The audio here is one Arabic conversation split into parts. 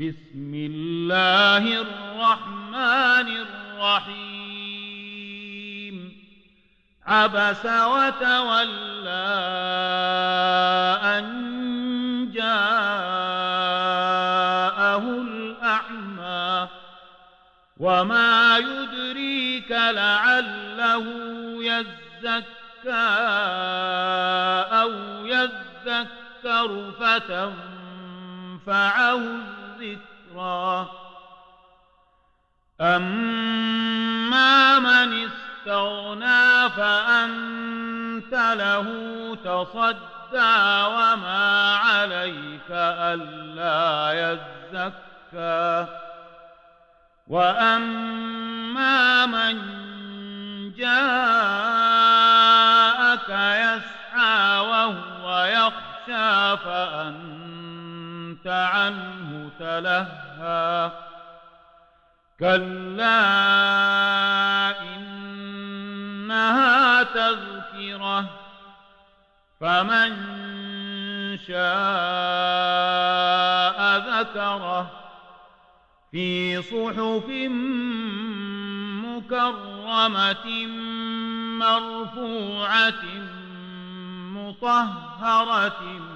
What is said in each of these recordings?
بسم الله الرحمن الرحيم. عبس وتولى أن جاءه الأعمى. وما يدريك لعله يزكى أو يذكر فتنفعه الذكرى. أما من استغنى فأنت له تصدى وما عليك ألا يزكى. وأما من جاءك تلهى كلا إنها تذكرة فمن شاء ذكره في صحف مكرمة مرفوعة مطهرة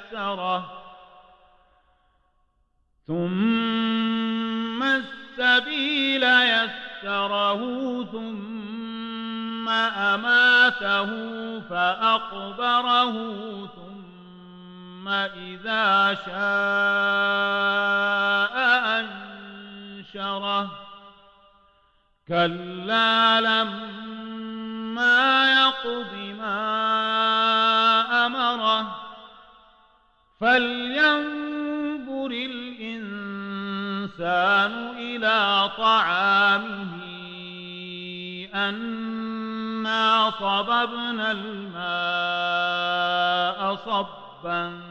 ثم السبيل يسره ثم أماته فأقبره ثم إذا شاء أنشره. كلا لما يقض ما فلينظر الإنسان إلى طعامه أنا صببنا الماء صبا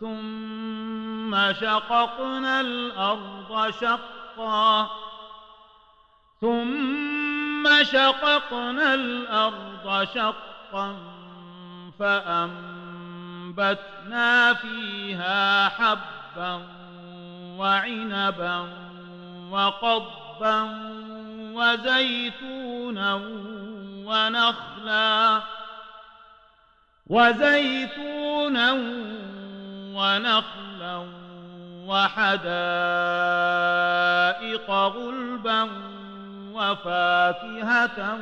ثم شققنا الأرض شقا ثم شققنا الأرض شقا فأنبتنا فيها حبا وعنبا وقضبا وزيتونا ونخلا وزيتونا ونخلا وحدائق غلبا وفاكهة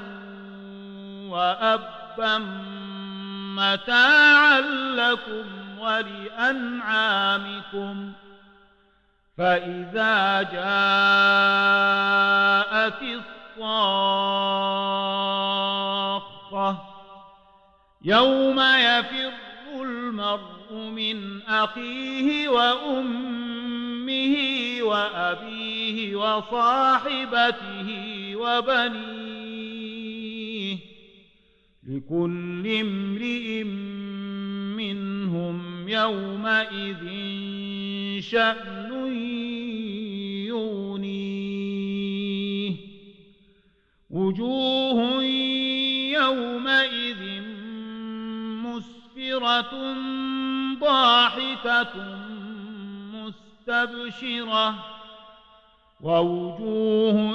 وأبا متاعا لكم ولأنعامكم. فإذا جاءت الصاخة يوم يفر المرء من أخيه وأمه وأبيه وصاحبته وبنيه لكل امرئ منهم يومئذ شأن يغنيه. وجوه يومئذ مسفرة ضاحكة مستبشرة. ووجوه